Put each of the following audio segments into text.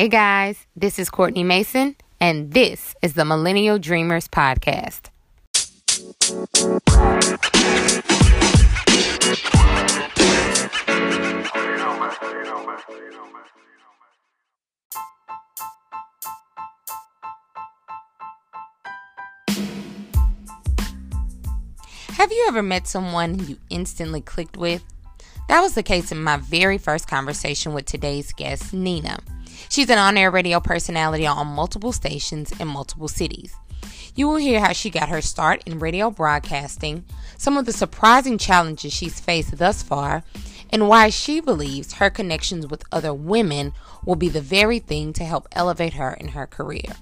Hey guys, this is Courtney Mason, and this is the Millennial Dreamers Podcast. Have you ever met someone you instantly clicked with? That was the case in my very first conversation with today's guest, Nina. She's an on air radio personality on multiple stations in multiple cities. You will hear how she got her start in radio broadcasting, some of the surprising challenges she's faced thus far, and why she believes her connections with other women will be the very thing to help elevate her in her career.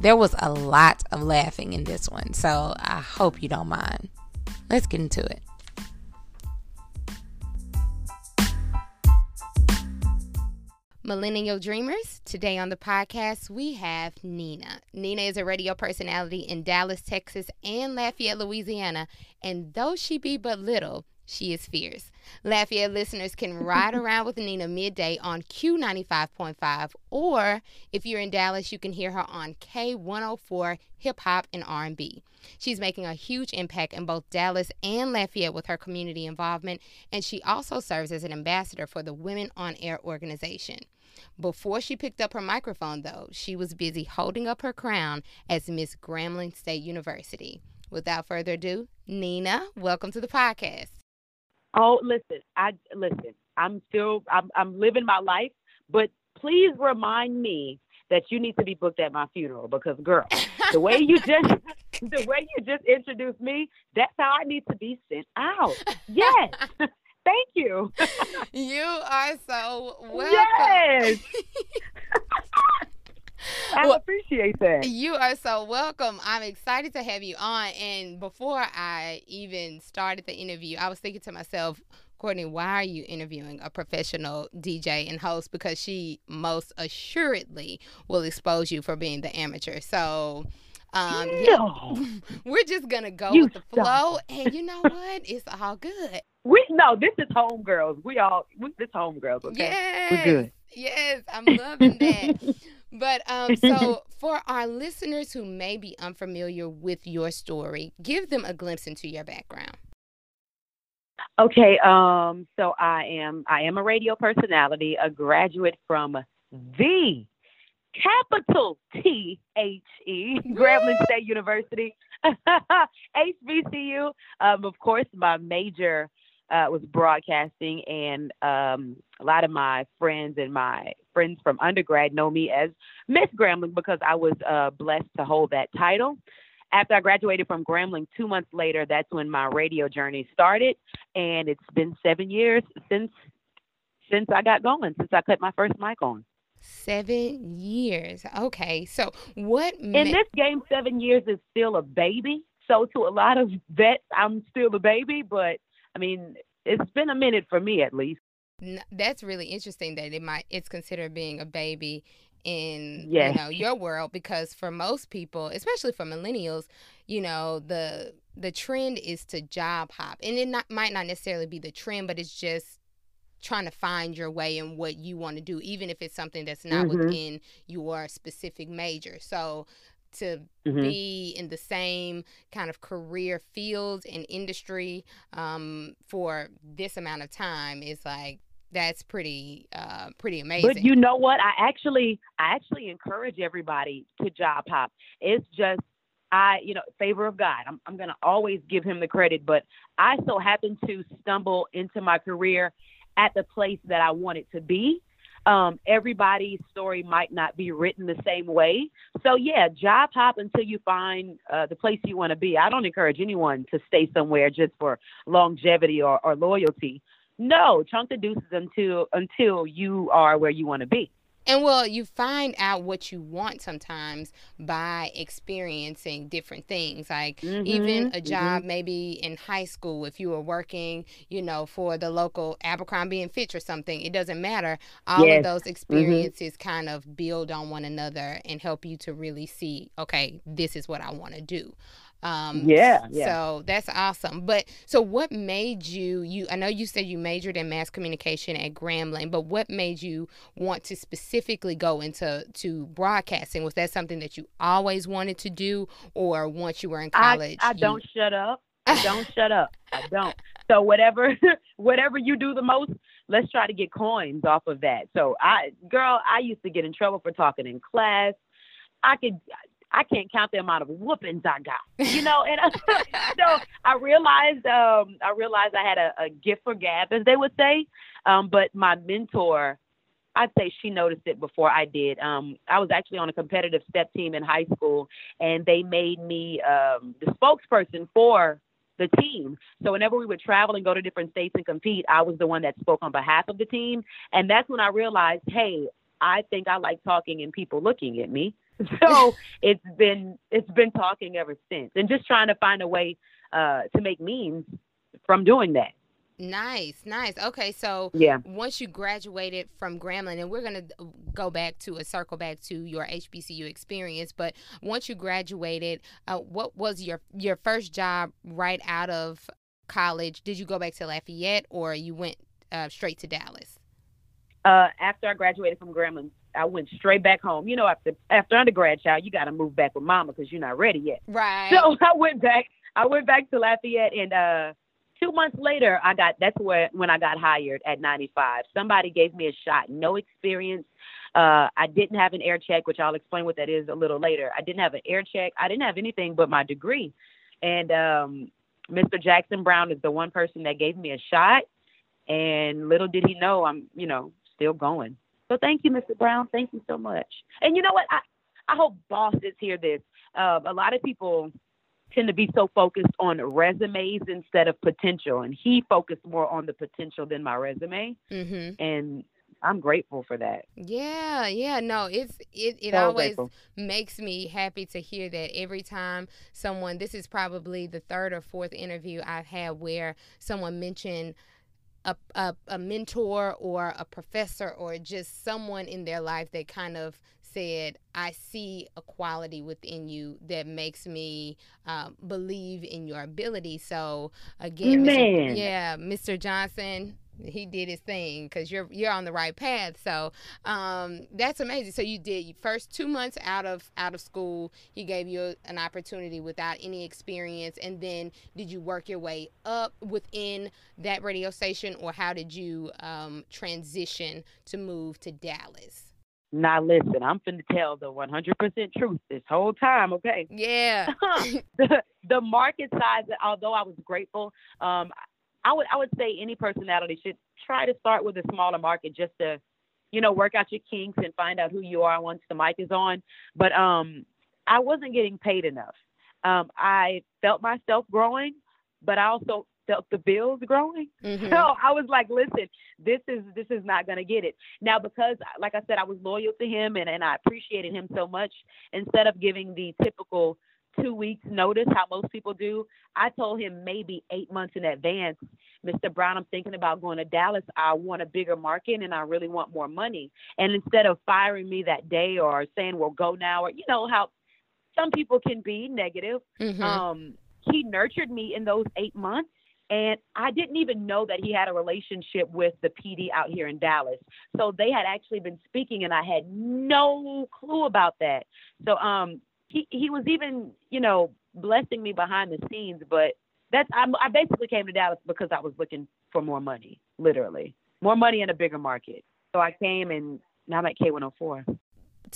There was a lot of laughing in this one, so I hope you don't mind. Let's get into it. Millennial Dreamers. Today on the podcast, we have Nina. Nina is a radio personality in Dallas, Texas, and Lafayette, Louisiana. And though she be but little, she is fierce. Lafayette listeners can ride around with Nina midday on Q95.5, or if you're in Dallas, you can hear her on K104 Hip Hop and R&B. She's making a huge impact in both Dallas and Lafayette with her community involvement, and she also serves as an ambassador for the Women on Air organization. Before she picked up her microphone, though, she was busy holding up her crown as Miss Grambling State University. Without further ado, Nina, welcome to the podcast. Oh, listen, I listen. I'm still I'm I'm living my life, but please remind me that you need to be booked at my funeral because girl, the way you just the way you just introduced me, that's how I need to be sent out. Yes. Thank you. you are so welcome. Yes. I well, appreciate that. You are so welcome. I'm excited to have you on. And before I even started the interview, I was thinking to myself, Courtney, why are you interviewing a professional DJ and host? Because she most assuredly will expose you for being the amateur. So, um, no. yeah, we're just gonna go you with the flow, and you know what? It's all good. We no, this is homegirls. We all we, this homegirls. Okay, yes, we're good. Yes, I'm loving that. but um, so for our listeners who may be unfamiliar with your story, give them a glimpse into your background. Okay, um, so I am I am a radio personality, a graduate from the capital T H E, Grambling State University, HBCU. Um, of course, my major uh, was broadcasting, and um, a lot of my friends and my friends from undergrad know me as Miss Grambling because I was uh, blessed to hold that title. After I graduated from Grambling, two months later, that's when my radio journey started, and it's been seven years since since I got going, since I cut my first mic on. Seven years. Okay. So what in this game seven years is still a baby. So to a lot of vets, I'm still a baby, but I mean, it's been a minute for me at least. That's really interesting that it might it's considered being a baby in yes. you know your world because for most people, especially for millennials, you know the the trend is to job hop, and it not, might not necessarily be the trend, but it's just trying to find your way in what you want to do, even if it's something that's not mm-hmm. within your specific major. So to mm-hmm. be in the same kind of career field and industry um, for this amount of time is like that's pretty uh, pretty amazing. But you know what? I actually I actually encourage everybody to job hop. It's just I, you know, favor of God. I'm, I'm going to always give him the credit, but I so happen to stumble into my career at the place that I wanted to be. Um, everybody's story might not be written the same way. So, yeah, job hop until you find uh, the place you want to be. I don't encourage anyone to stay somewhere just for longevity or, or loyalty. No, chunk the deuces until until you are where you want to be. And well, you find out what you want sometimes by experiencing different things. Like mm-hmm, even a job, mm-hmm. maybe in high school, if you were working, you know, for the local Abercrombie and Fitch or something, it doesn't matter. All yes. of those mm-hmm. experiences mm-hmm. kind of build on one another and help you to really see, okay, this is what I want to do. Um, yeah, yeah. So that's awesome. But so what made you you I know you said you majored in mass communication at Grambling, but what made you want to specifically go into to broadcasting? Was that something that you always wanted to do or once you were in college? I, I you... don't shut up. I don't shut up. I don't. So whatever whatever you do the most, let's try to get coins off of that. So I girl, I used to get in trouble for talking in class. I could I can't count the amount of whoopings I got, you know. And so I realized, um, I realized I had a, a gift for gab, as they would say. Um, but my mentor, I'd say she noticed it before I did. Um, I was actually on a competitive step team in high school, and they made me um, the spokesperson for the team. So whenever we would travel and go to different states and compete, I was the one that spoke on behalf of the team. And that's when I realized, hey, I think I like talking and people looking at me. so it's been it's been talking ever since, and just trying to find a way uh, to make means from doing that. Nice, nice. Okay, so yeah, once you graduated from Grambling, and we're gonna go back to a circle back to your HBCU experience, but once you graduated, uh, what was your your first job right out of college? Did you go back to Lafayette, or you went uh, straight to Dallas? Uh, after I graduated from Grambling, I went straight back home. You know, after after undergrad, child, you got to move back with mama because you're not ready yet. Right. So I went back. I went back to Lafayette, and uh, two months later, I got. That's where when I got hired at 95. Somebody gave me a shot. No experience. Uh, I didn't have an air check, which I'll explain what that is a little later. I didn't have an air check. I didn't have anything but my degree. And um, Mr. Jackson Brown is the one person that gave me a shot. And little did he know, I'm, you know, still going. So thank you, Mr. Brown. Thank you so much. And you know what? I, I hope bosses hear this. Uh, a lot of people tend to be so focused on resumes instead of potential, and he focused more on the potential than my resume. Mm-hmm. And I'm grateful for that. Yeah, yeah, no, it's it it so always grateful. makes me happy to hear that every time someone this is probably the third or fourth interview I've had where someone mentioned a, a, a mentor or a professor or just someone in their life that kind of said, I see a quality within you that makes me uh, believe in your ability. So, again, Mr. yeah, Mr. Johnson, he did his thing because you're you're on the right path. So um, that's amazing. So you did first two months out of out of school. He gave you an opportunity without any experience, and then did you work your way up within that radio station, or how did you um, transition to move to Dallas? Now listen, I'm finna tell the 100% truth this whole time, okay? Yeah. the, the market size, although I was grateful, um, I would I would say any personality should try to start with a smaller market just to, you know, work out your kinks and find out who you are once the mic is on. But um, I wasn't getting paid enough. Um, I felt myself growing, but I also felt the bills growing. Mm-hmm. So I was like, listen, this is this is not gonna get it. Now because like I said, I was loyal to him and, and I appreciated him so much, instead of giving the typical two weeks notice, how most people do. I told him maybe eight months in advance, Mr. Brown, I'm thinking about going to Dallas. I want a bigger market and I really want more money. And instead of firing me that day or saying, well, go now, or you know how some people can be negative, mm-hmm. um, he nurtured me in those eight months. And I didn't even know that he had a relationship with the PD out here in Dallas. So they had actually been speaking, and I had no clue about that. So um, he he was even you know blessing me behind the scenes, but that's I, I basically came to Dallas because I was looking for more money, literally. More money in a bigger market. So I came and now I'm at K104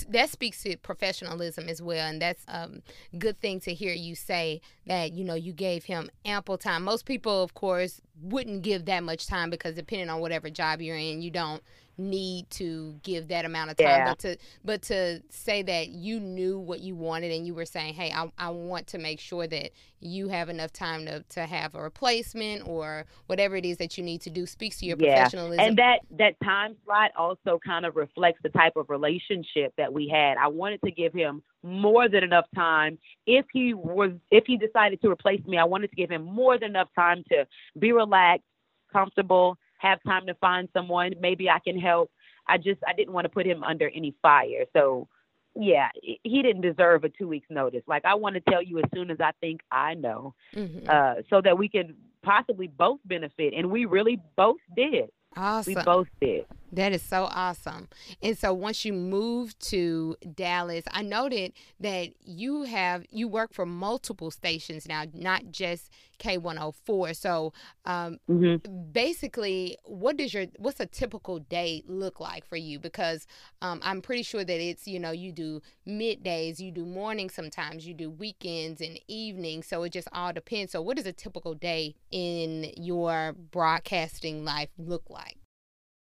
that speaks to professionalism as well and that's a um, good thing to hear you say that you know you gave him ample time. Most people of course wouldn't give that much time because depending on whatever job you're in you don't need to give that amount of time yeah. but to but to say that you knew what you wanted and you were saying hey I, I want to make sure that you have enough time to, to have a replacement or whatever it is that you need to do speaks to your yeah. professionalism and that that time slot also kind of reflects the type of relationship that we had i wanted to give him more than enough time if he was if he decided to replace me i wanted to give him more than enough time to be relaxed comfortable have time to find someone. Maybe I can help. I just I didn't want to put him under any fire. So yeah, he didn't deserve a two weeks notice. Like I want to tell you as soon as I think I know, mm-hmm. uh, so that we can possibly both benefit, and we really both did. Awesome. We both did. That is so awesome. And so once you moved to Dallas, I noted that you have you work for multiple stations now, not just K104. So um, mm-hmm. basically, what does your what's a typical day look like for you? Because um, I'm pretty sure that it's you know you do middays, you do mornings sometimes, you do weekends and evenings. So it just all depends. So what does a typical day in your broadcasting life look like?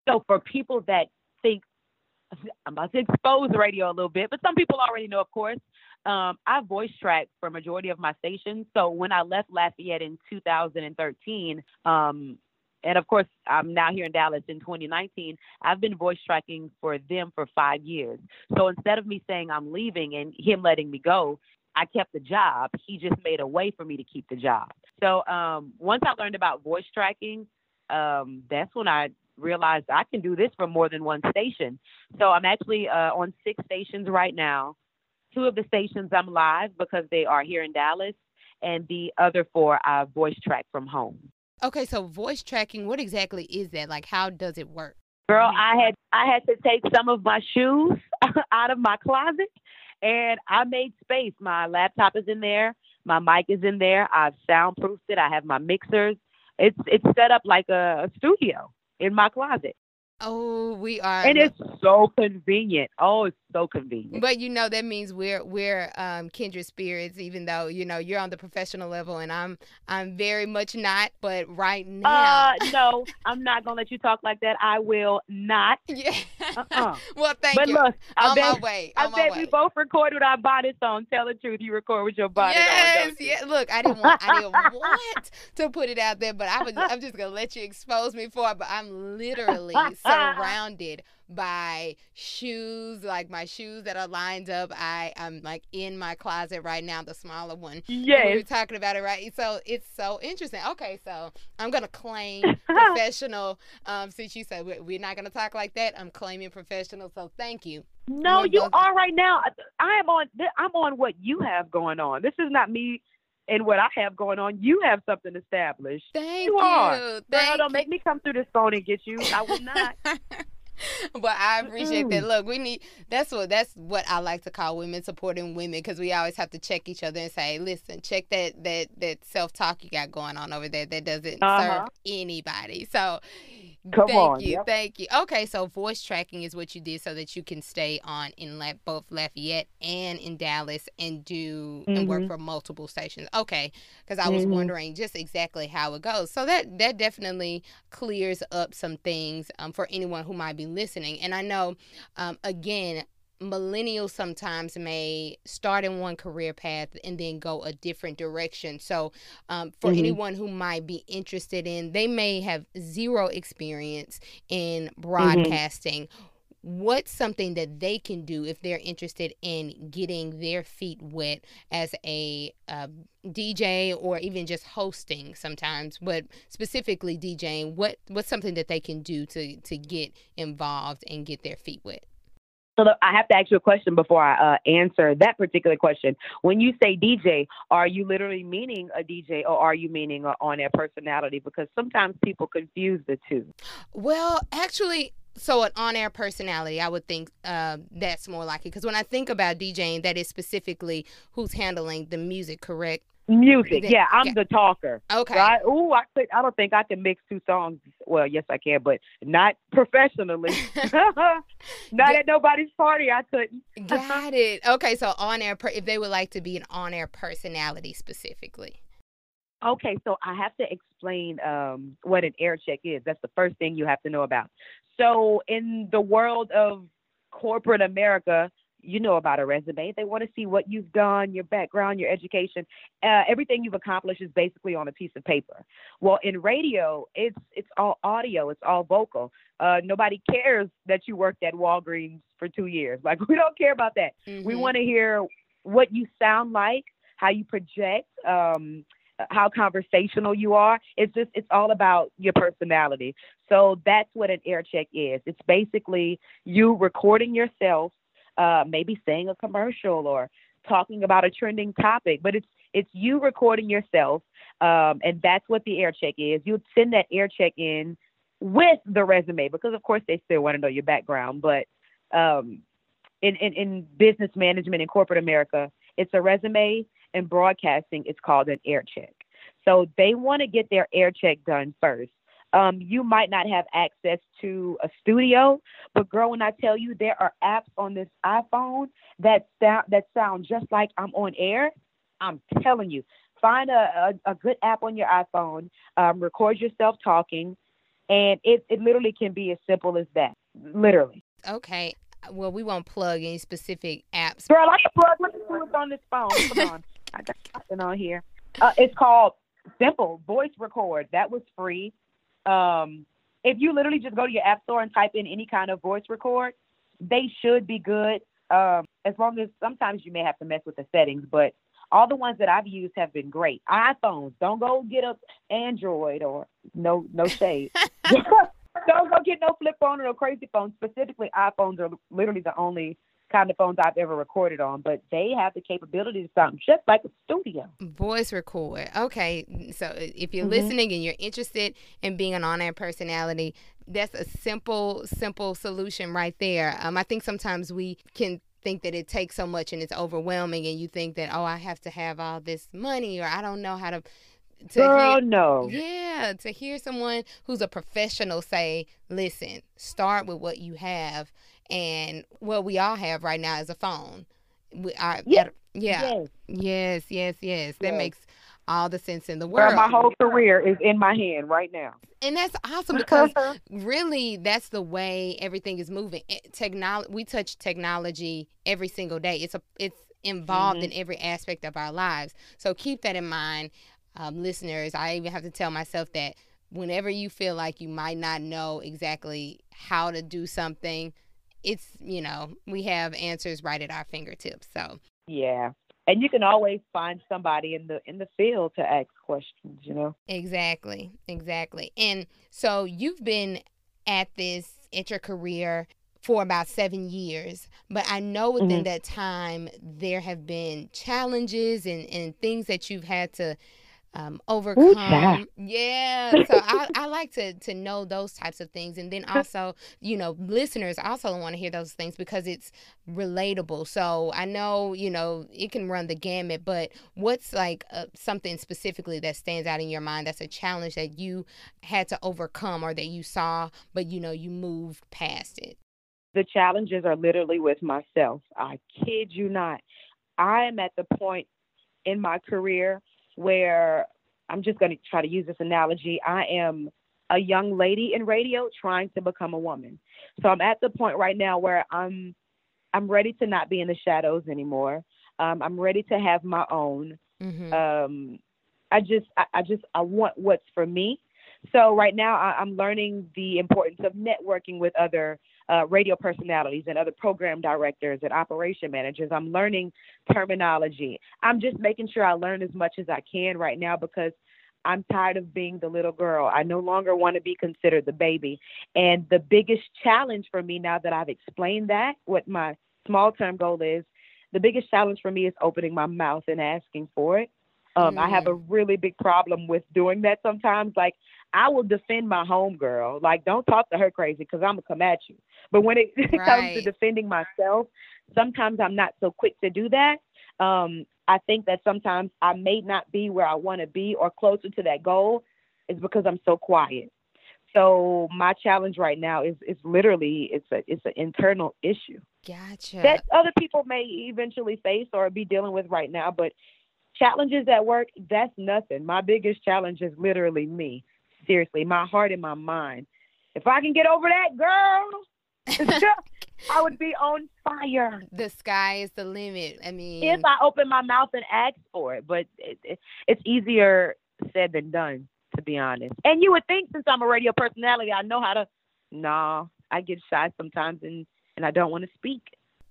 So for people that think I'm about to expose radio a little bit, but some people already know, of course. Um, I voice track for majority of my stations. So when I left Lafayette in 2013, um, and of course I'm now here in Dallas in 2019, I've been voice tracking for them for five years. So instead of me saying I'm leaving and him letting me go, I kept the job. He just made a way for me to keep the job. So um, once I learned about voice tracking, um, that's when I realized I can do this for more than one station. So I'm actually uh, on six stations right now. Two of the stations I'm live because they are here in Dallas, and the other four I voice track from home. Okay, so voice tracking, what exactly is that? Like, how does it work? Girl, I had I had to take some of my shoes out of my closet, and I made space. My laptop is in there, my mic is in there. I've soundproofed it. I have my mixers. It's it's set up like a, a studio in my closet. Oh, we are. And it's so convenient. Oh, it's so convenient. But you know that means we're we're um, kindred spirits, even though you know you're on the professional level and I'm I'm very much not. But right now, uh, no, I'm not gonna let you talk like that. I will not. Yeah. Uh-uh. well, thank but you. Look, I on bet, my way. On I bet way. we both record with our body song. Tell the truth. You record with your body. Yes. Yeah. Look, I didn't want I didn't want to put it out there, but I was I'm just gonna let you expose me for it. But I'm literally surrounded by shoes, like my shoes that are lined up. I am like in my closet right now, the smaller one. Yes. We were talking about it, right? So it's so interesting. Okay, so I'm gonna claim professional. Um, since you said we're not gonna talk like that, I'm claiming professional. So thank you. No, you are right now. I am on. I'm on what you have going on. This is not me and what I have going on, you have something established. Thank you. you. Are. Thank Girl, don't make me come through this phone and get you. I will not. but I appreciate that. Look, we need that's what that's what I like to call women supporting women because we always have to check each other and say, listen, check that that that self talk you got going on over there that doesn't uh-huh. serve anybody. So Come thank on, you, yep. thank you. Okay, so voice tracking is what you did so that you can stay on in La- both Lafayette and in Dallas and do mm-hmm. and work mm-hmm. for multiple stations. Okay, because I was mm-hmm. wondering just exactly how it goes. So that that definitely clears up some things um, for anyone who might be listening. And I know, um, again, millennials sometimes may start in one career path and then go a different direction. So, um, for mm-hmm. anyone who might be interested in, they may have zero experience in mm-hmm. broadcasting. Mm-hmm. What's something that they can do if they're interested in getting their feet wet as a uh, DJ or even just hosting sometimes, but specifically DJing? What what's something that they can do to to get involved and get their feet wet? So I have to ask you a question before I uh, answer that particular question. When you say DJ, are you literally meaning a DJ or are you meaning an on air personality? Because sometimes people confuse the two. Well, actually, so an on-air personality i would think uh, that's more likely because when i think about djing that is specifically who's handling the music correct Music, yeah, I'm the talker. Okay. Right? Ooh, I could. I don't think I can mix two songs. Well, yes, I can, but not professionally. not at nobody's party. I couldn't. Got it. Okay, so on air, if they would like to be an on air personality specifically. Okay, so I have to explain um, what an air check is. That's the first thing you have to know about. So, in the world of corporate America, you know about a resume. They want to see what you've done, your background, your education, uh, everything you've accomplished is basically on a piece of paper. Well, in radio, it's it's all audio, it's all vocal. Uh, nobody cares that you worked at Walgreens for two years. Like we don't care about that. Mm-hmm. We want to hear what you sound like, how you project. Um, how conversational you are. It's just it's all about your personality. So that's what an air check is. It's basically you recording yourself uh, maybe saying a commercial or talking about a trending topic. But it's it's you recording yourself, um, and that's what the air check is. You send that air check in with the resume because, of course, they still want to know your background. But um, in, in in business management in corporate America, it's a resume. In broadcasting, it's called an air check. So they want to get their air check done first. Um, you might not have access to a studio, but girl, when I tell you there are apps on this iPhone that sound that sound just like I'm on air, I'm telling you, find a, a, a good app on your iPhone, um, record yourself talking, and it, it literally can be as simple as that. Literally. Okay. Well, we won't plug any specific apps. Girl, I can plug. Let me see what's on this phone. Come on. I got something on here. Uh, it's called Simple Voice Record. That was free. Um, if you literally just go to your app store and type in any kind of voice record, they should be good. Um, as long as sometimes you may have to mess with the settings, but all the ones that I've used have been great. iPhones, don't go get a Android or no no shade. don't go get no flip phone or no crazy phone. Specifically, iPhones are literally the only kind of phones I've ever recorded on, but they have the capability to sound just like a studio. Voice record. Okay. So if you're mm-hmm. listening and you're interested in being an on air personality, that's a simple, simple solution right there. Um, I think sometimes we can think that it takes so much and it's overwhelming and you think that, oh, I have to have all this money or I don't know how to to Girl, hear, no. Yeah, to hear someone who's a professional say, listen, start with what you have and what we all have right now is a phone. We are, yeah. yeah. Yes, yes, yes. yes. That yes. makes all the sense in the world. Girl, my whole career is in my hand right now. And that's awesome because really that's the way everything is moving. Technology we touch technology every single day. It's a it's involved mm-hmm. in every aspect of our lives. So keep that in mind, um, listeners. I even have to tell myself that whenever you feel like you might not know exactly how to do something, it's you know we have answers right at our fingertips so. Yeah. And you can always find somebody in the in the field to ask questions you know? Exactly exactly. And so you've been at this at your career for about seven years but i know within mm-hmm. that time there have been challenges and, and things that you've had to um, overcome. Yeah. So I, I like to to know those types of things, and then also, you know, listeners also want to hear those things because it's relatable. So I know, you know, it can run the gamut, but what's like uh, something specifically that stands out in your mind that's a challenge that you had to overcome or that you saw, but you know, you moved past it. The challenges are literally with myself. I kid you not. I am at the point in my career where I'm just going to try to use this analogy. I am a young lady in radio trying to become a woman. So I'm at the point right now where I'm I'm ready to not be in the shadows anymore. Um, I'm ready to have my own. Mm-hmm. Um, I just I, I, just I want what's for me. So right now I, am learning the importance of networking with other uh, radio personalities and other program directors and operation managers. I'm learning terminology. I'm just making sure I learn as much as I can right now because I'm tired of being the little girl. I no longer want to be considered the baby. And the biggest challenge for me now that I've explained that, what my small term goal is, the biggest challenge for me is opening my mouth and asking for it. Um, mm. I have a mm. really big problem with doing that sometimes. Like, I will defend my homegirl. Like, don't talk to her crazy because I'm going to come at you. But when it right. comes to defending myself, sometimes I'm not so quick to do that. Um, I think that sometimes I may not be where I want to be or closer to that goal is because I'm so quiet. So my challenge right now is is literally it's a it's an internal issue. Gotcha. That other people may eventually face or be dealing with right now, but challenges at work, that's nothing. My biggest challenge is literally me. Seriously, my heart and my mind. If I can get over that, girl, I would be on fire. The sky is the limit. I mean, if I open my mouth and ask for it, but it, it, it's easier said than done, to be honest. And you would think, since I'm a radio personality, I know how to. Nah, I get shy sometimes, and and I don't want to speak.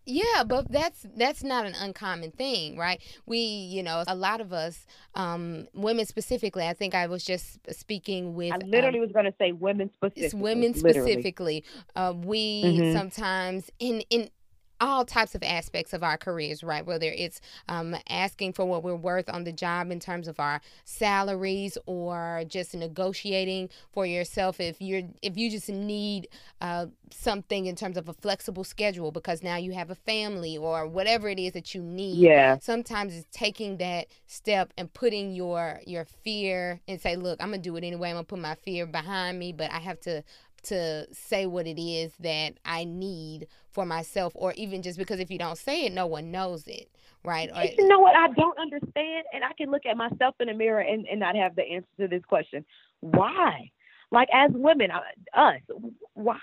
Yeah, but that's that's not an uncommon thing, right? We, you know, a lot of us, um, women specifically. I think I was just speaking with. I literally um, was going to say women specifically. It's women specifically. Uh, we mm-hmm. sometimes in in all types of aspects of our careers, right? Whether it's um, asking for what we're worth on the job in terms of our salaries, or just negotiating for yourself if you're if you just need uh, something in terms of a flexible schedule because now you have a family or whatever it is that you need. Yeah. Sometimes it's taking that step and putting your your fear and say, look, I'm gonna do it anyway. I'm gonna put my fear behind me, but I have to to say what it is that I need for myself, or even just because if you don't say it, no one knows it, right? Or, you know what I don't understand, and I can look at myself in the mirror and, and not have the answer to this question. Why? Like as women, uh, us, why?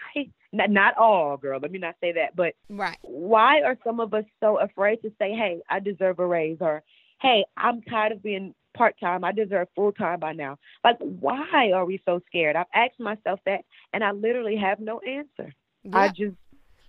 Not, not all, girl. Let me not say that, but right. Why are some of us so afraid to say, "Hey, I deserve a raise," or "Hey, I'm tired of being part time. I deserve full time by now. Like, why are we so scared? I've asked myself that, and I literally have no answer. Yeah. I just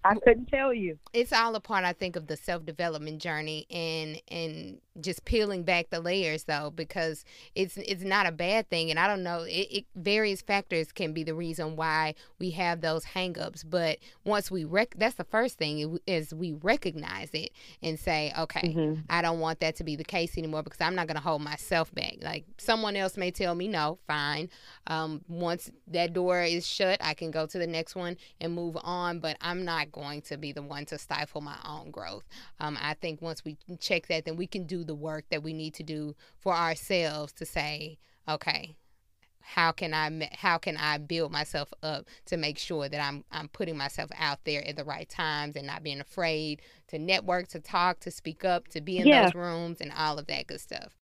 I couldn't tell you. It's all a part, I think, of the self development journey and and just peeling back the layers though, because it's it's not a bad thing. And I don't know, it, it various factors can be the reason why we have those hangups. But once we rec, that's the first thing is we recognize it and say, okay, mm-hmm. I don't want that to be the case anymore because I'm not going to hold myself back. Like someone else may tell me no, fine. Um, once that door is shut, I can go to the next one and move on. But I'm not going to be the one to stifle my own growth. Um, I think once we check that, then we can do the work that we need to do for ourselves to say, okay, how can I how can I build myself up to make sure that I'm I'm putting myself out there at the right times and not being afraid to network, to talk, to speak up, to be in yeah. those rooms and all of that good stuff.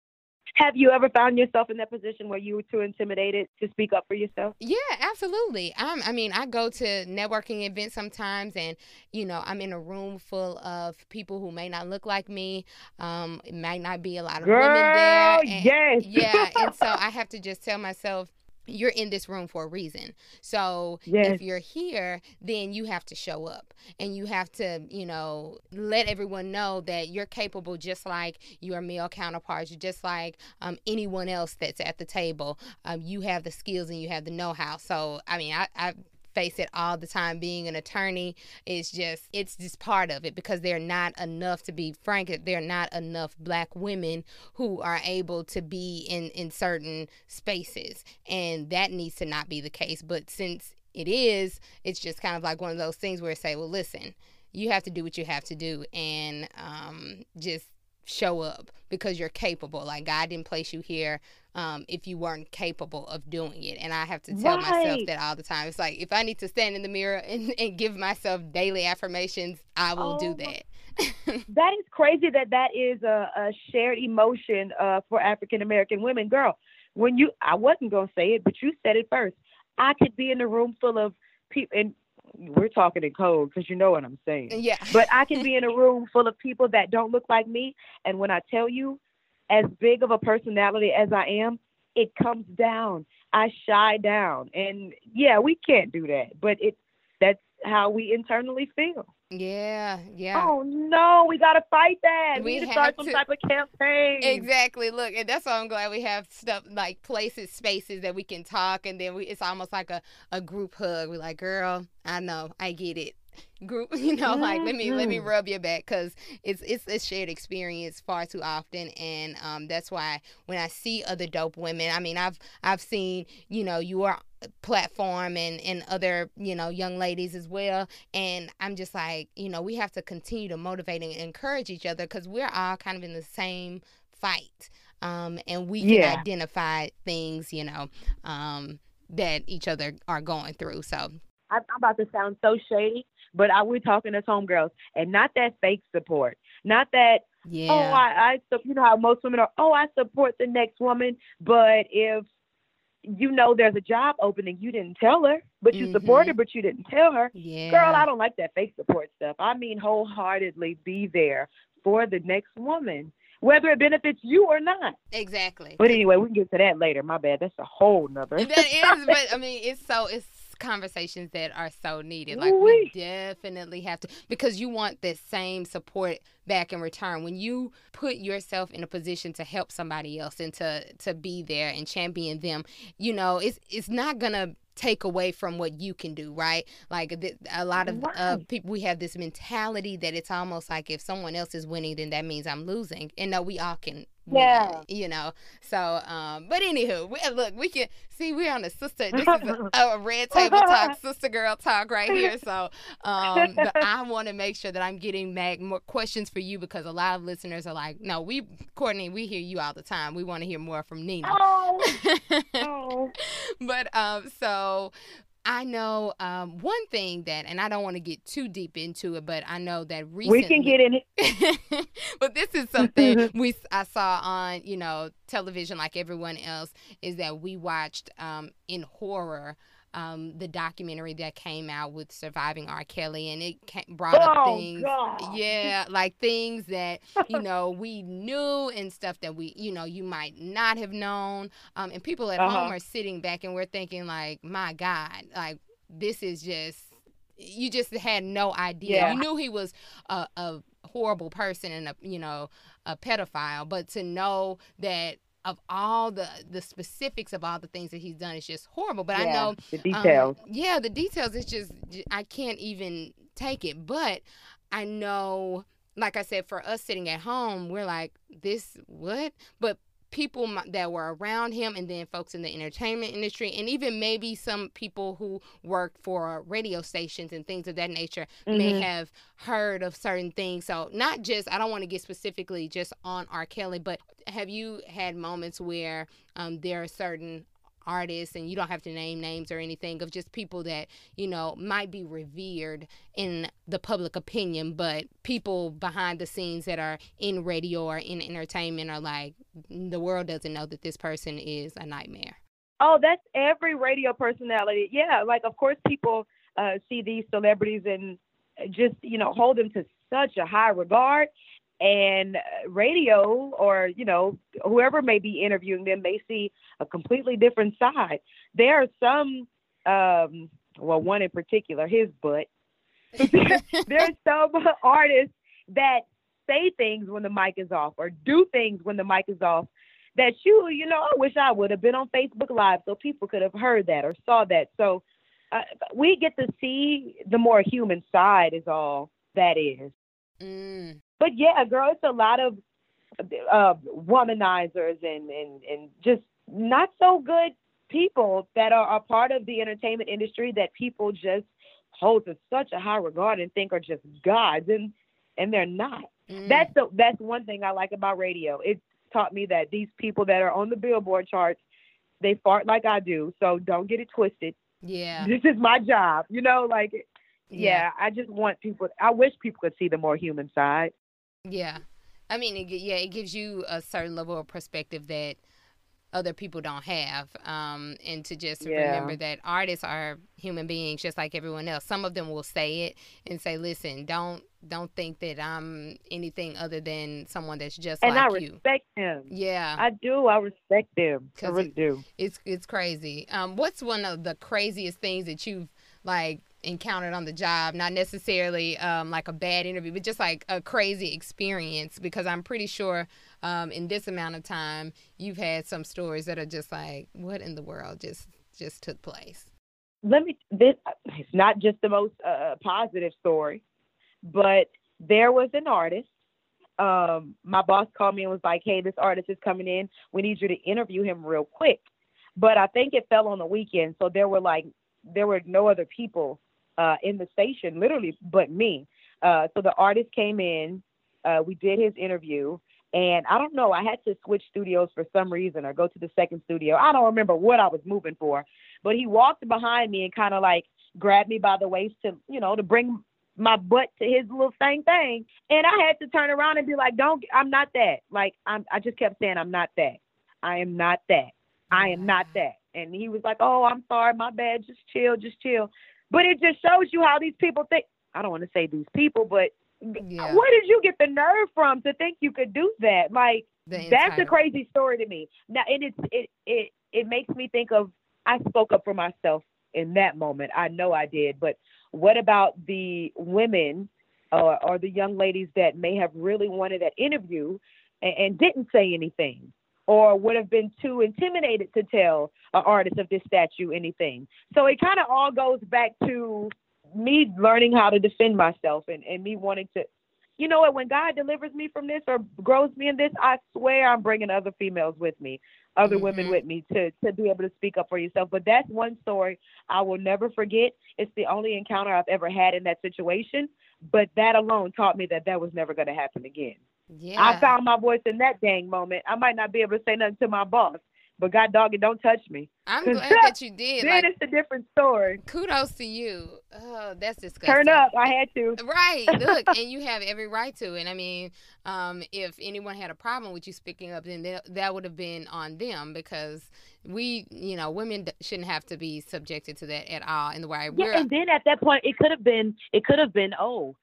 Have you ever found yourself in that position where you were too intimidated to speak up for yourself? Yeah, absolutely. Um, I mean, I go to networking events sometimes, and you know, I'm in a room full of people who may not look like me. Um, it might not be a lot of Girl, women there. And, yes. Yeah, and so I have to just tell myself you're in this room for a reason. So yes. if you're here, then you have to show up and you have to, you know, let everyone know that you're capable just like your male counterparts, just like um, anyone else that's at the table. Um, you have the skills and you have the know how. So, I mean, I, I face it all the time. Being an attorney is just it's just part of it because they're not enough to be frank they're not enough black women who are able to be in in certain spaces. And that needs to not be the case. But since it is it's just kind of like one of those things where I say well listen you have to do what you have to do. And um, just show up because you're capable. Like God didn't place you here um, if you weren't capable of doing it. And I have to tell right. myself that all the time. It's like if I need to stand in the mirror and, and give myself daily affirmations, I will oh, do that. that is crazy that that is a, a shared emotion uh, for African American women. Girl, when you, I wasn't going to say it, but you said it first. I could be in a room full of people, and we're talking in code because you know what I'm saying. Yeah. but I can be in a room full of people that don't look like me, and when I tell you, as big of a personality as I am, it comes down. I shy down, and yeah, we can't do that, but it that's how we internally feel. Yeah, yeah. Oh no, we gotta fight that. We, we need to start some to, type of campaign. Exactly. Look, and that's why I'm glad we have stuff like places, spaces that we can talk, and then we it's almost like a a group hug. We're like, girl, I know, I get it group you know like let me let me mm-hmm. rub your back because it's it's a shared experience far too often and um, that's why when i see other dope women i mean i've i've seen you know your platform and and other you know young ladies as well and i'm just like you know we have to continue to motivate and encourage each other because we're all kind of in the same fight um, and we can yeah. identify things you know um, that each other are going through so I'm about to sound so shady, but I, we're talking as homegirls, and not that fake support, not that. Yeah. Oh, I, I, you know how most women are. Oh, I support the next woman, but if you know there's a job opening, you didn't tell her, but you mm-hmm. support her, but you didn't tell her. Yeah. Girl, I don't like that fake support stuff. I mean, wholeheartedly be there for the next woman whether it benefits you or not. Exactly. But anyway, we can get to that later. My bad. That's a whole nother. That is, but I mean, it's so it's conversations that are so needed. Like we definitely have to because you want the same support back in return. When you put yourself in a position to help somebody else and to to be there and champion them, you know, it's it's not gonna take away from what you can do, right? Like a lot of right. uh, people, we have this mentality that it's almost like if someone else is winning, then that means I'm losing. And no, we all can yeah you know so um but anywho we, look we can see we're on a sister this is a, a red table talk sister girl talk right here so um i want to make sure that i'm getting back more questions for you because a lot of listeners are like no we courtney we hear you all the time we want to hear more from nina oh. oh. but um so I know um, one thing that, and I don't want to get too deep into it, but I know that recently we can get in it. but this is something we I saw on you know television like everyone else is that we watched um, in horror um, the documentary that came out with surviving R. Kelly, and it came, brought oh, up things, God. yeah, like things that you know we knew and stuff that we, you know, you might not have known. Um, and people at uh-huh. home are sitting back and we're thinking like, my God, like this is just you just had no idea. Yeah. You knew he was a, a horrible person and a you know a pedophile, but to know that of all the the specifics of all the things that he's done is just horrible. But yeah, I know the um, details. Um, yeah, the details. It's just I can't even take it. But I know, like I said, for us sitting at home, we're like, this what? But people that were around him and then folks in the entertainment industry and even maybe some people who worked for radio stations and things of that nature mm-hmm. may have heard of certain things so not just i don't want to get specifically just on r kelly but have you had moments where um, there are certain artists and you don't have to name names or anything of just people that you know might be revered in the public opinion but people behind the scenes that are in radio or in entertainment are like the world doesn't know that this person is a nightmare. Oh that's every radio personality. Yeah like of course people uh, see these celebrities and just you know hold them to such a high regard and radio or you know whoever may be interviewing them may see a completely different side. There are some um well one in particular his butt. There's some artists that say things when the mic is off or do things when the mic is off that you you know i wish i would have been on facebook live so people could have heard that or saw that. So uh, we get to see the more human side is all that is. Mm but yeah, girl, it's a lot of uh, womanizers and, and, and just not so good people that are a part of the entertainment industry that people just hold to such a high regard and think are just gods and and they're not. Mm. That's the that's one thing I like about radio. It taught me that these people that are on the billboard charts, they fart like I do. So don't get it twisted. Yeah. This is my job. You know, like yeah, yeah I just want people I wish people could see the more human side. Yeah. I mean, it, yeah, it gives you a certain level of perspective that other people don't have. Um, and to just yeah. remember that artists are human beings just like everyone else. Some of them will say it and say, listen, don't don't think that I'm anything other than someone that's just and like I you. respect him. Yeah, I do. I respect them. I really it, do. It's it's crazy. Um, what's one of the craziest things that you've like encountered on the job not necessarily um, like a bad interview but just like a crazy experience because i'm pretty sure um, in this amount of time you've had some stories that are just like what in the world just just took place? Let me this it's not just the most uh, positive story but there was an artist um, my boss called me and was like hey this artist is coming in. We need you to interview him real quick. But i think it fell on the weekend so there were like there were no other people uh, in the station, literally, but me. Uh, so the artist came in, uh, we did his interview, and I don't know, I had to switch studios for some reason or go to the second studio. I don't remember what I was moving for, but he walked behind me and kind of like grabbed me by the waist to, you know, to bring my butt to his little thing thing. And I had to turn around and be like, don't, I'm not that. Like, I'm, I just kept saying, I'm not that. I am not that. I am not that. And he was like, oh, I'm sorry, my bad. Just chill, just chill. But it just shows you how these people think. I don't want to say these people, but yeah. where did you get the nerve from to think you could do that? Like that's a crazy story to me. Now, and it's it it it makes me think of I spoke up for myself in that moment. I know I did, but what about the women or, or the young ladies that may have really wanted that interview and, and didn't say anything? Or would have been too intimidated to tell an artist of this statue anything. So it kind of all goes back to me learning how to defend myself and, and me wanting to, you know what, when God delivers me from this or grows me in this, I swear I'm bringing other females with me, other mm-hmm. women with me to, to be able to speak up for yourself. But that's one story I will never forget. It's the only encounter I've ever had in that situation. But that alone taught me that that was never going to happen again. Yeah. I found my voice in that dang moment. I might not be able to say nothing to my boss, but God dog it, don't touch me. I'm glad that you did. then like, it's a different story. Kudos to you. Oh, that's disgusting. Turn up. I had to. Right. Look, and you have every right to. And I mean, um, if anyone had a problem with you speaking up, then that, that would have been on them because we, you know, women shouldn't have to be subjected to that at all in the way we're. Yeah, and then at that point, it could have been, it could have been, oh,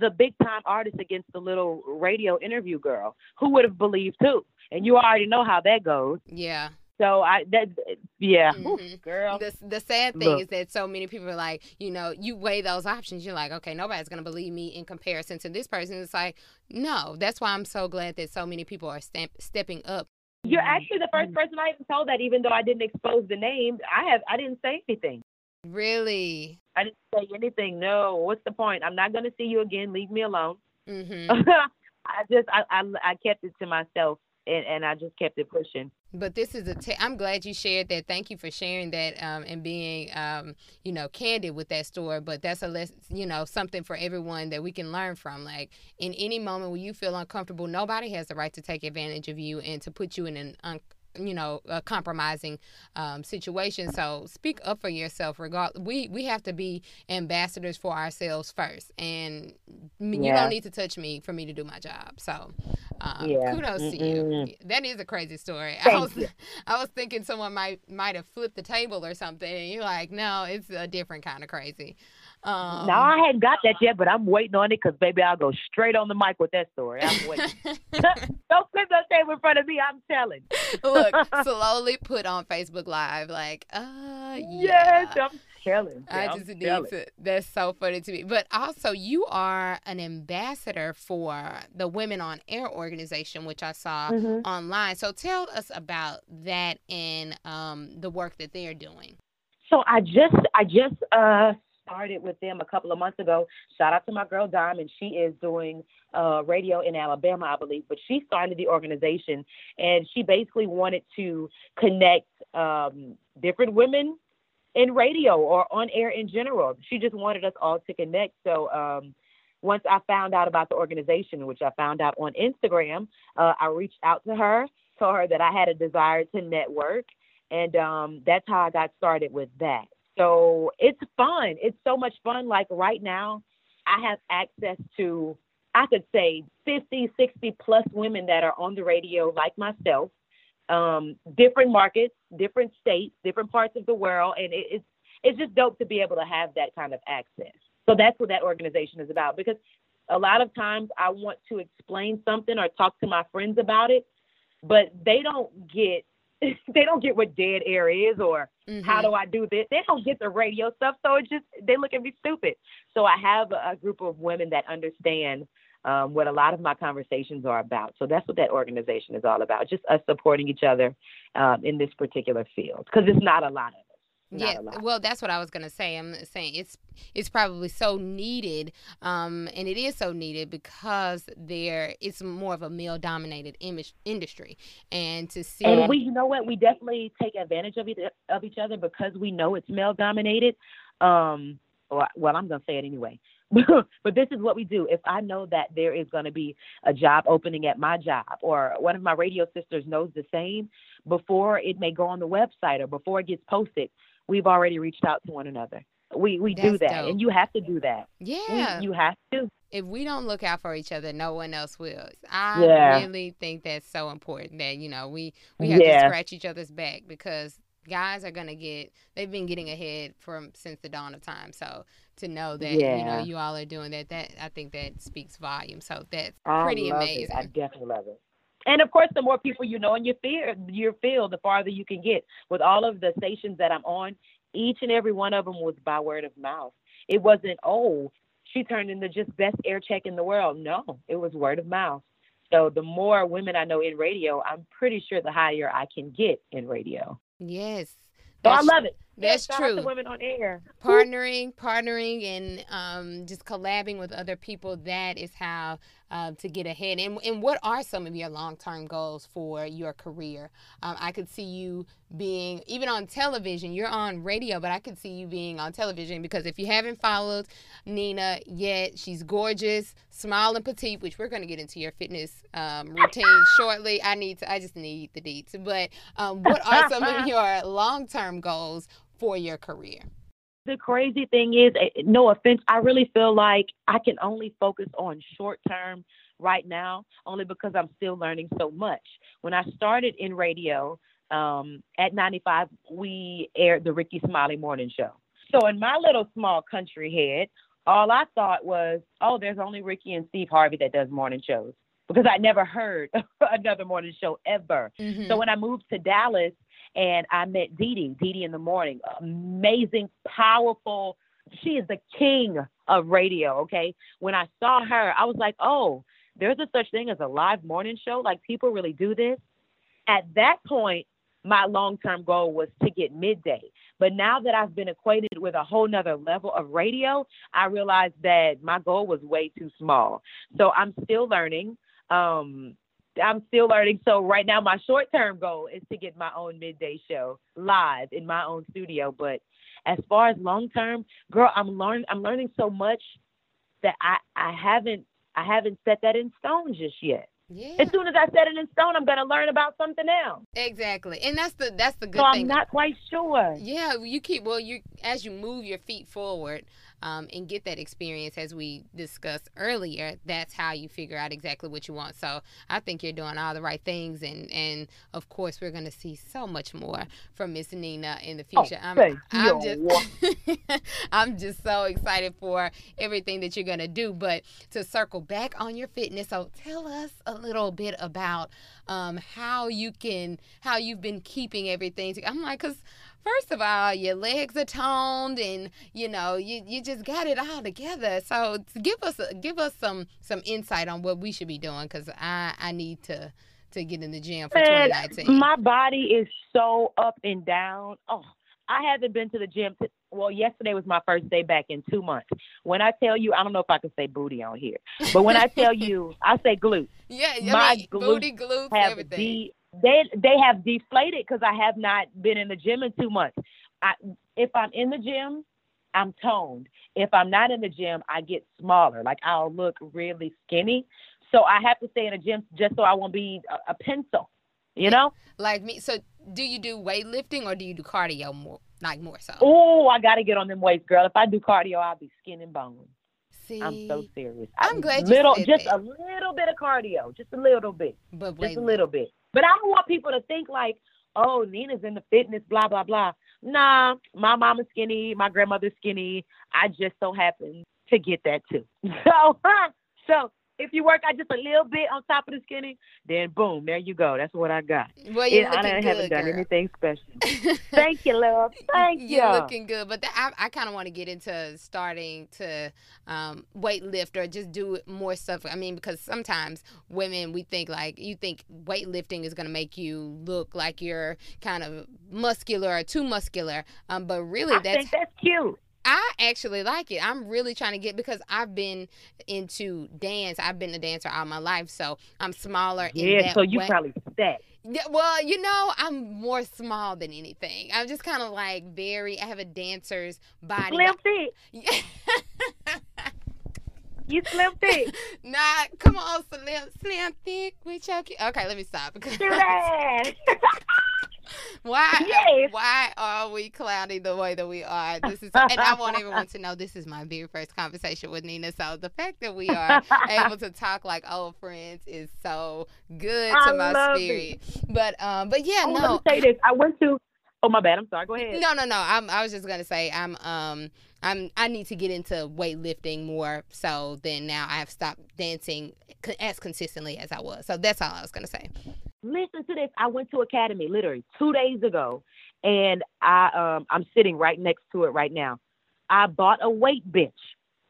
the big time artist against the little radio interview girl. Who would have believed too? And you already know how that goes. Yeah. So I that yeah, mm-hmm. Ooh, girl. The the sad thing Look. is that so many people are like, you know, you weigh those options. You're like, okay, nobody's gonna believe me in comparison to this person. It's like, no. That's why I'm so glad that so many people are stamp, stepping up. You're actually the first person I even told that, even though I didn't expose the name. I have I didn't say anything. Really? I didn't say anything. No. What's the point? I'm not going to see you again. Leave me alone. Mm-hmm. I just I, I I kept it to myself and and I just kept it pushing. But this is a. T- I'm glad you shared that. Thank you for sharing that um, and being, um, you know, candid with that story. But that's a less, you know, something for everyone that we can learn from. Like in any moment when you feel uncomfortable, nobody has the right to take advantage of you and to put you in an un- you know a compromising um, situation so speak up for yourself regard we we have to be ambassadors for ourselves first and yeah. you don't need to touch me for me to do my job so um, yeah. kudos Mm-mm. to you that is a crazy story Thank i was you. i was thinking someone might might have flipped the table or something and you're like no it's a different kind of crazy um, now I hadn't got that yet, but I'm waiting on it because baby, I'll go straight on the mic with that story. I'm waiting. Don't flip that table in front of me. I'm telling. Look, slowly put on Facebook Live, like, uh, yeah. Yes, I'm telling. I I'm just need to. That's so funny to me. But also, you are an ambassador for the Women on Air organization, which I saw mm-hmm. online. So tell us about that and um, the work that they're doing. So I just, I just uh, started with them a couple of months ago. Shout out to my girl Diamond. She is doing uh, radio in Alabama, I believe, but she started the organization and she basically wanted to connect um, different women in radio or on air in general. She just wanted us all to connect. So um, once I found out about the organization, which I found out on Instagram, uh, I reached out to her, told her that I had a desire to network, and um, that's how I got started with that. So it's fun. It's so much fun. Like right now, I have access to, I could say 50, 60 plus women that are on the radio, like myself, um, different markets, different states, different parts of the world. And it, it's, it's just dope to be able to have that kind of access. So that's what that organization is about because a lot of times I want to explain something or talk to my friends about it, but they don't get they don't get what dead air is or mm-hmm. how do I do this. They don't get the radio stuff, so it just they look at me stupid. So I have a, a group of women that understand um, what a lot of my conversations are about. So that's what that organization is all about, just us supporting each other um, in this particular field because it's not a lot of yeah, well, that's what I was gonna say. I'm saying it's it's probably so needed, um, and it is so needed because there it's more of a male dominated image industry, and to see and we, you know what, we definitely take advantage of it of each other because we know it's male dominated. Um, or, well, I'm gonna say it anyway. but this is what we do. If I know that there is going to be a job opening at my job, or one of my radio sisters knows the same, before it may go on the website or before it gets posted, we've already reached out to one another. We we That's do that, dope. and you have to do that. Yeah, we, you have to. If we don't look out for each other, no one else will. I yeah. really think that's so important that you know we we have yeah. to scratch each other's back because guys are gonna get they've been getting ahead from since the dawn of time. So to know that yeah. you know you all are doing that, that I think that speaks volume. So that's pretty amazing. It. I definitely love it. And of course, the more people you know in your field, your field, the farther you can get. With all of the stations that I'm on, each and every one of them was by word of mouth. It wasn't, oh, she turned into just best air check in the world. No, it was word of mouth. So the more women I know in radio, I'm pretty sure the higher I can get in radio. Yes. So I love it. That's Shout true. Women on air. Partnering, partnering, and um, just collabing with other people. That is how uh, to get ahead. And, and what are some of your long term goals for your career? Um, I could see you being even on television. You're on radio, but I could see you being on television because if you haven't followed Nina yet, she's gorgeous, small and petite, which we're going to get into your fitness um, routine shortly. I need to. I just need the deets. But um, what are some of your long term goals for your career? The crazy thing is, eh, no offense, I really feel like I can only focus on short term right now, only because I'm still learning so much. When I started in radio um, at 95, we aired the Rickey Smiley Morning Show. So in my little small country head, all I thought was, oh, there's only Rickey and Steve Harvey that does morning shows because I never heard another morning show ever. Mm-hmm. So when I moved to Dallas, and I met DeDe, Dee Dee in the morning. Amazing, powerful. She is the king of radio. Okay. When I saw her, I was like, oh, there's a such thing as a live morning show. Like people really do this. At that point, my long term goal was to get midday. But now that I've been acquainted with a whole nother level of radio, I realized that my goal was way too small. So I'm still learning. Um, I'm still learning. So right now, my short term goal is to get my own midday show live in my own studio. But as far as long term, girl, I'm learning. I'm learning so much that I I haven't I haven't set that in stone just yet. Yeah. As soon as I set it in stone, I'm gonna learn about something else. Exactly, and that's the that's the good so thing. I'm not quite sure. Yeah, you keep well. You as you move your feet forward, um, and get that experience as we discussed earlier, that's how you figure out exactly what you want. So I think you're doing all the right things, and and of course we're going to see so much more from Miss Nina in the future. Oh, I'm, I'm just I'm just so excited for everything that you're going to do. But to circle back on your fitness, so tell us a little bit about um, how you can how you've been keeping everything. I'm like, cause first of all, your legs are toned, and you know you, you just got it all together. So give us give us some some insight on what we should be doing, because I I need to to get in the gym for 2019. My body is so up and down. Oh, I haven't been to the gym. To, well, yesterday was my first day back in two months. When I tell you, I don't know if I can say booty on here, but when I tell you, I say glutes. Yeah, my mean, glutes booty, glutes, have everything. They they have deflated because I have not been in the gym in two months. I if I'm in the gym, I'm toned. If I'm not in the gym, I get smaller. Like I'll look really skinny. So I have to stay in the gym just so I won't be a, a pencil. You know? Like me. So do you do weightlifting or do you do cardio more? Like more so? Oh, I got to get on them weights, girl. If I do cardio, I'll be skin and bone. See, I'm so serious. I'm I, glad little, you just that. a little bit of cardio, just a little bit, but just a little bit. But I don't want people to think like, oh, Nina's in the fitness, blah blah blah. Nah, my mama's skinny, my grandmother's skinny. I just so happen to get that too. So, so if you work out just a little bit on top of the skinny, then boom, there you go. That's what I got. Well, you're I haven't done anything special. Thank you, love. Thank you're you. looking good, but I, I kind of want to get into starting to um, weight lift or just do more stuff. I mean, because sometimes women we think like you think weightlifting is going to make you look like you're kind of muscular or too muscular, um, but really I that's think that's cute. I actually like it. I'm really trying to get because I've been into dance. I've been a dancer all my life, so I'm smaller. Yeah, so you way. probably set. Yeah, well, you know, I'm more small than anything. I'm just kind of like very. I have a dancer's body. Slim. Yeah. you slim thick. Nah, come on, slim, slim thick. We choking. Okay, let me stop. Because why? Yes. Why are we clouding the way that we are? This is, and I want everyone to know this is my very first conversation with Nina. So the fact that we are able to talk like old friends is so good I to my spirit. It. But um, but yeah, oh, no. Say this. I went to. Oh my bad. I'm sorry. Go ahead. No, no, no. I'm, I was just gonna say I'm um I'm I need to get into weightlifting more. So then now I have stopped dancing as consistently as I was. So that's all I was gonna say. Listen to this. I went to Academy literally two days ago, and I um I'm sitting right next to it right now. I bought a weight bench.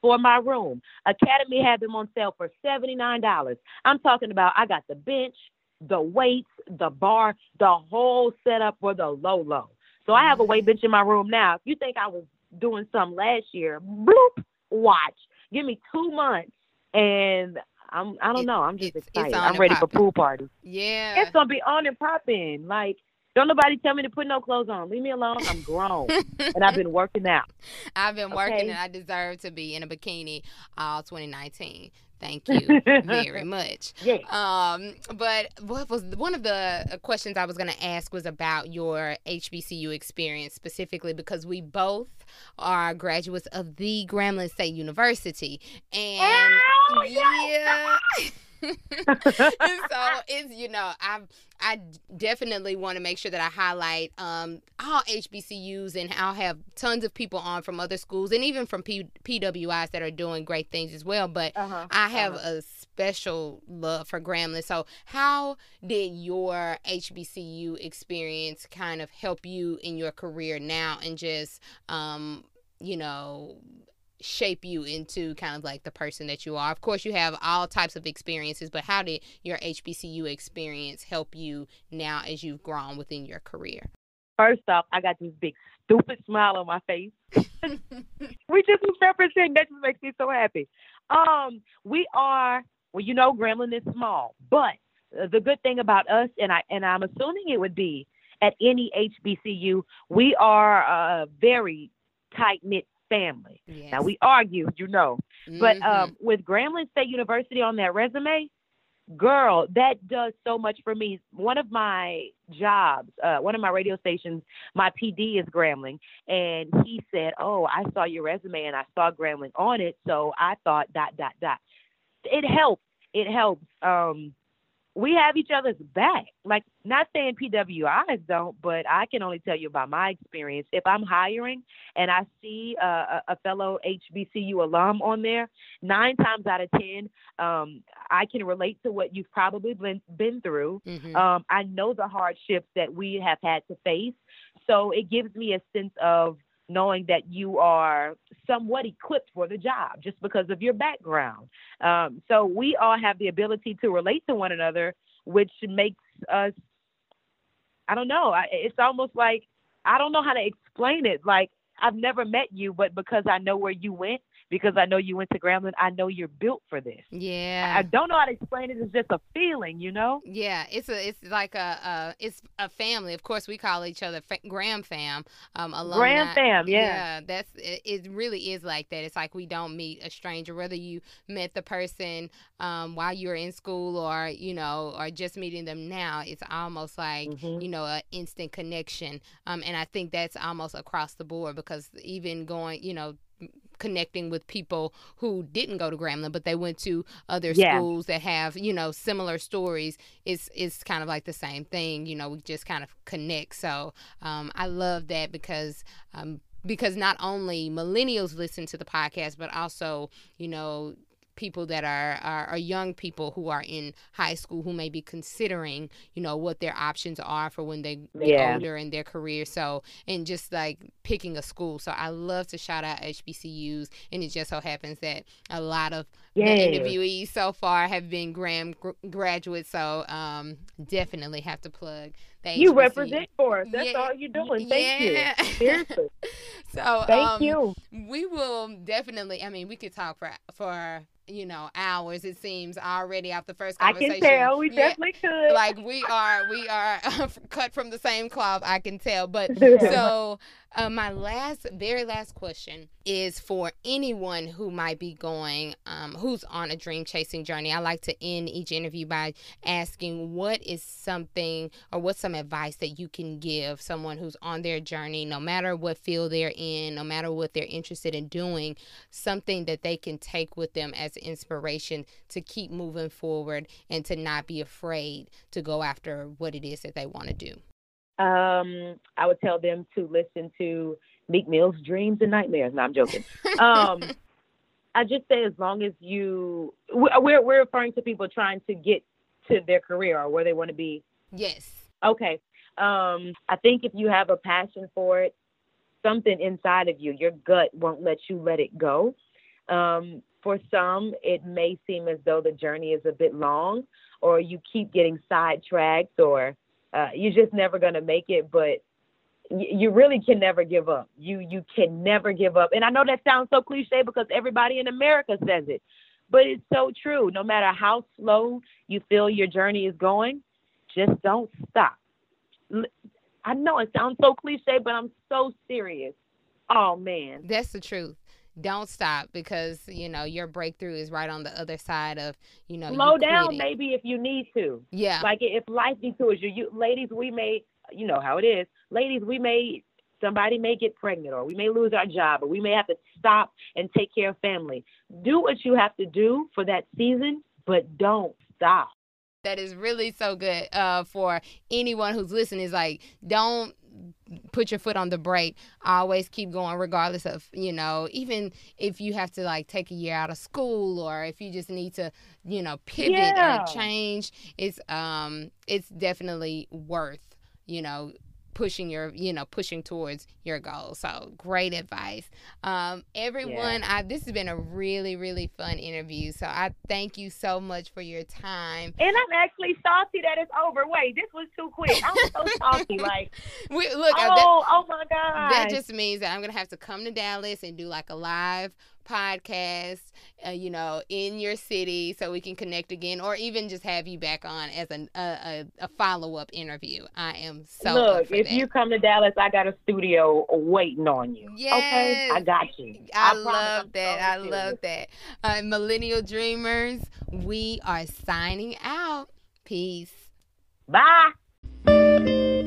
for my room. Academy had them on sale for $79. I'm talking about I got the bench, the weights, the bar, the whole setup for the low low. So I have a weight bench in my room now. If you think I was doing some last year, bloop, watch. Give me two months and I'm I don't it, know. I'm just excited. I'm ready poppin'. for pool parties. Yeah. It's gonna be on and popping. Like don't nobody tell me to put no clothes on. Leave me alone. I'm grown. and I've been working out. I've been working and I deserve to be in a bikini all 2019. Thank you very much. Yeah. Um, but what was one of the questions I was going to ask was about your HBCU experience specifically because we both are graduates of the Grambling State University, and oh, yeah. and so it's you know I I definitely want to make sure that I highlight um, all HBCUs and I'll have tons of people on from other schools and even from P- PWIs that are doing great things as well. But uh-huh. I have uh-huh. a special love for Grambling. So how did your HBCU experience kind of help you in your career now and just um, you know shape you into kind of like the person that you are. Of course, you have all types of experiences, but how did your HBCU experience help you now as you've grown within your career? First off, I got this big stupid smile on my face. we just represent that just makes me so happy. Um, we are well, you know, Grambling is small, but the good thing about us, and I and I'm assuming it would be at any HBCU, we are a very tight knit family. Yes. Now we argue, you know, mm-hmm. but um, with Grambling State University on that resume, girl, that does so much for me. One of my jobs, uh, one of my radio stations, my PD is Grambling, and he said, "Oh, I saw your resume and I saw Grambling on it, so I thought dot dot dot." It helps. It helps. Um, we have each other's back. Like, not saying PWIs don't, but I can only tell you about my experience. If I'm hiring and I see a, a fellow HBCU alum on there, nine times out of ten, um, I can relate to what you've probably been been through. Mm-hmm. Um, I know the hardships that we have had to face, so it gives me a sense of knowing that you are somewhat equipped for the job just because of your background. Um, so we all have the ability to relate to one another, which makes us, I don't know, it's almost like, I don't know how to explain it. Like, I've never met you, but because I know where you went, because I know you went to Grambling. I know you're built for this. Yeah. I don't know how to explain it. It's just a feeling, you know. Yeah, it's a it's like a, a it's a family. Of course, we call each other fa- Gram fam. Um, alumni. Gram fam, yeah. Yeah, that's it, it. Really is like that. It's like we don't meet a stranger, whether you met the person um, while you were in school or you know or just meeting them now. It's almost like mm-hmm. you know an instant connection. Um, and I think that's almost across the board because even going, you know connecting with people who didn't go to Grambling, but they went to other yeah. schools that have, you know, similar stories. It's it's kind of like the same thing. You know, we just kind of connect. So um, I love that because um, because not only millennials listen to the podcast, but also, you know, people that are, are, are young people who are in high school who may be considering, you know, what their options are for when they get yeah. older in their career. So, and just like picking a school. So I love to shout out HBCUs, and it just so happens that a lot of the interviewees so far have been Graham gr- graduates. So um, definitely have to plug you represent for us. That's yeah. all you're doing. Thank yeah. you. Seriously. so thank um, you. We will definitely. I mean, we could talk for for you know hours it seems already after the first conversation. I can tell we yeah, definitely could. Like we are we are cut from the same cloth. I can tell. But so uh, my last, very last question is for anyone who might be going, um, who's on a dream chasing journey. I like to end each interview by asking what is something or what's some advice that you can give someone who's on their journey, no matter what field they're in, no matter what they're interested in doing, something that they can take with them as inspiration to keep moving forward and to not be afraid to go after what it is that they want to do. Um, I would tell them to listen to Meek Mill's Dreams and Nightmares. No, I'm joking. Um, I just say as long as you, we're we're referring to people trying to get to their career or where they want to be. Yes. Okay. Um, I think if you have a passion for it, something inside of you, your gut won't let you let it go. Um, for some, it may seem as though the journey is a bit long, or you keep getting sidetracked, or uh, you're just never going to make it. But you really can never give up. You you can never give up. And I know that sounds so cliche because everybody in America says it, but it's so true. No matter how slow you feel your journey is going, just don't stop. I know it sounds so cliche, but I'm so serious. Oh man. That's the truth. Don't stop because, you know, your breakthrough is right on the other side of, you know, slow you down maybe if you need to. Yeah. Like if life detours you, you ladies, we may you know how it is. Ladies, we may somebody may get pregnant or we may lose our job or we may have to stop and take care of family. Do what you have to do for that season, but don't stop. That is really so good uh, for anyone who's listening. Is like, don't put your foot on the brake. Always keep going, regardless of you know, even if you have to like take a year out of school or if you just need to, you know, pivot yeah. or change. It's um, it's definitely worth you know, pushing your you know pushing towards your goals. So great advice. Um everyone yeah. I, this has been a really really fun interview. So i thank you so much for your time. And i'm actually salty that it's over. Wait this was too quick. I'm so salty like we, look oh, that, oh my god that just means that i'm gonna have to come to dallas and do like a live podcast, uh, you know, in your city so we can connect again, or even just have you back on as a, a, a follow up interview. I am so look. if that. you come to Dallas, I got a studio waiting on you. Yes, okay, I got you. I, I love that. I love that. Uh, Millennial Dreamers, we are signing out. Peace. Bye.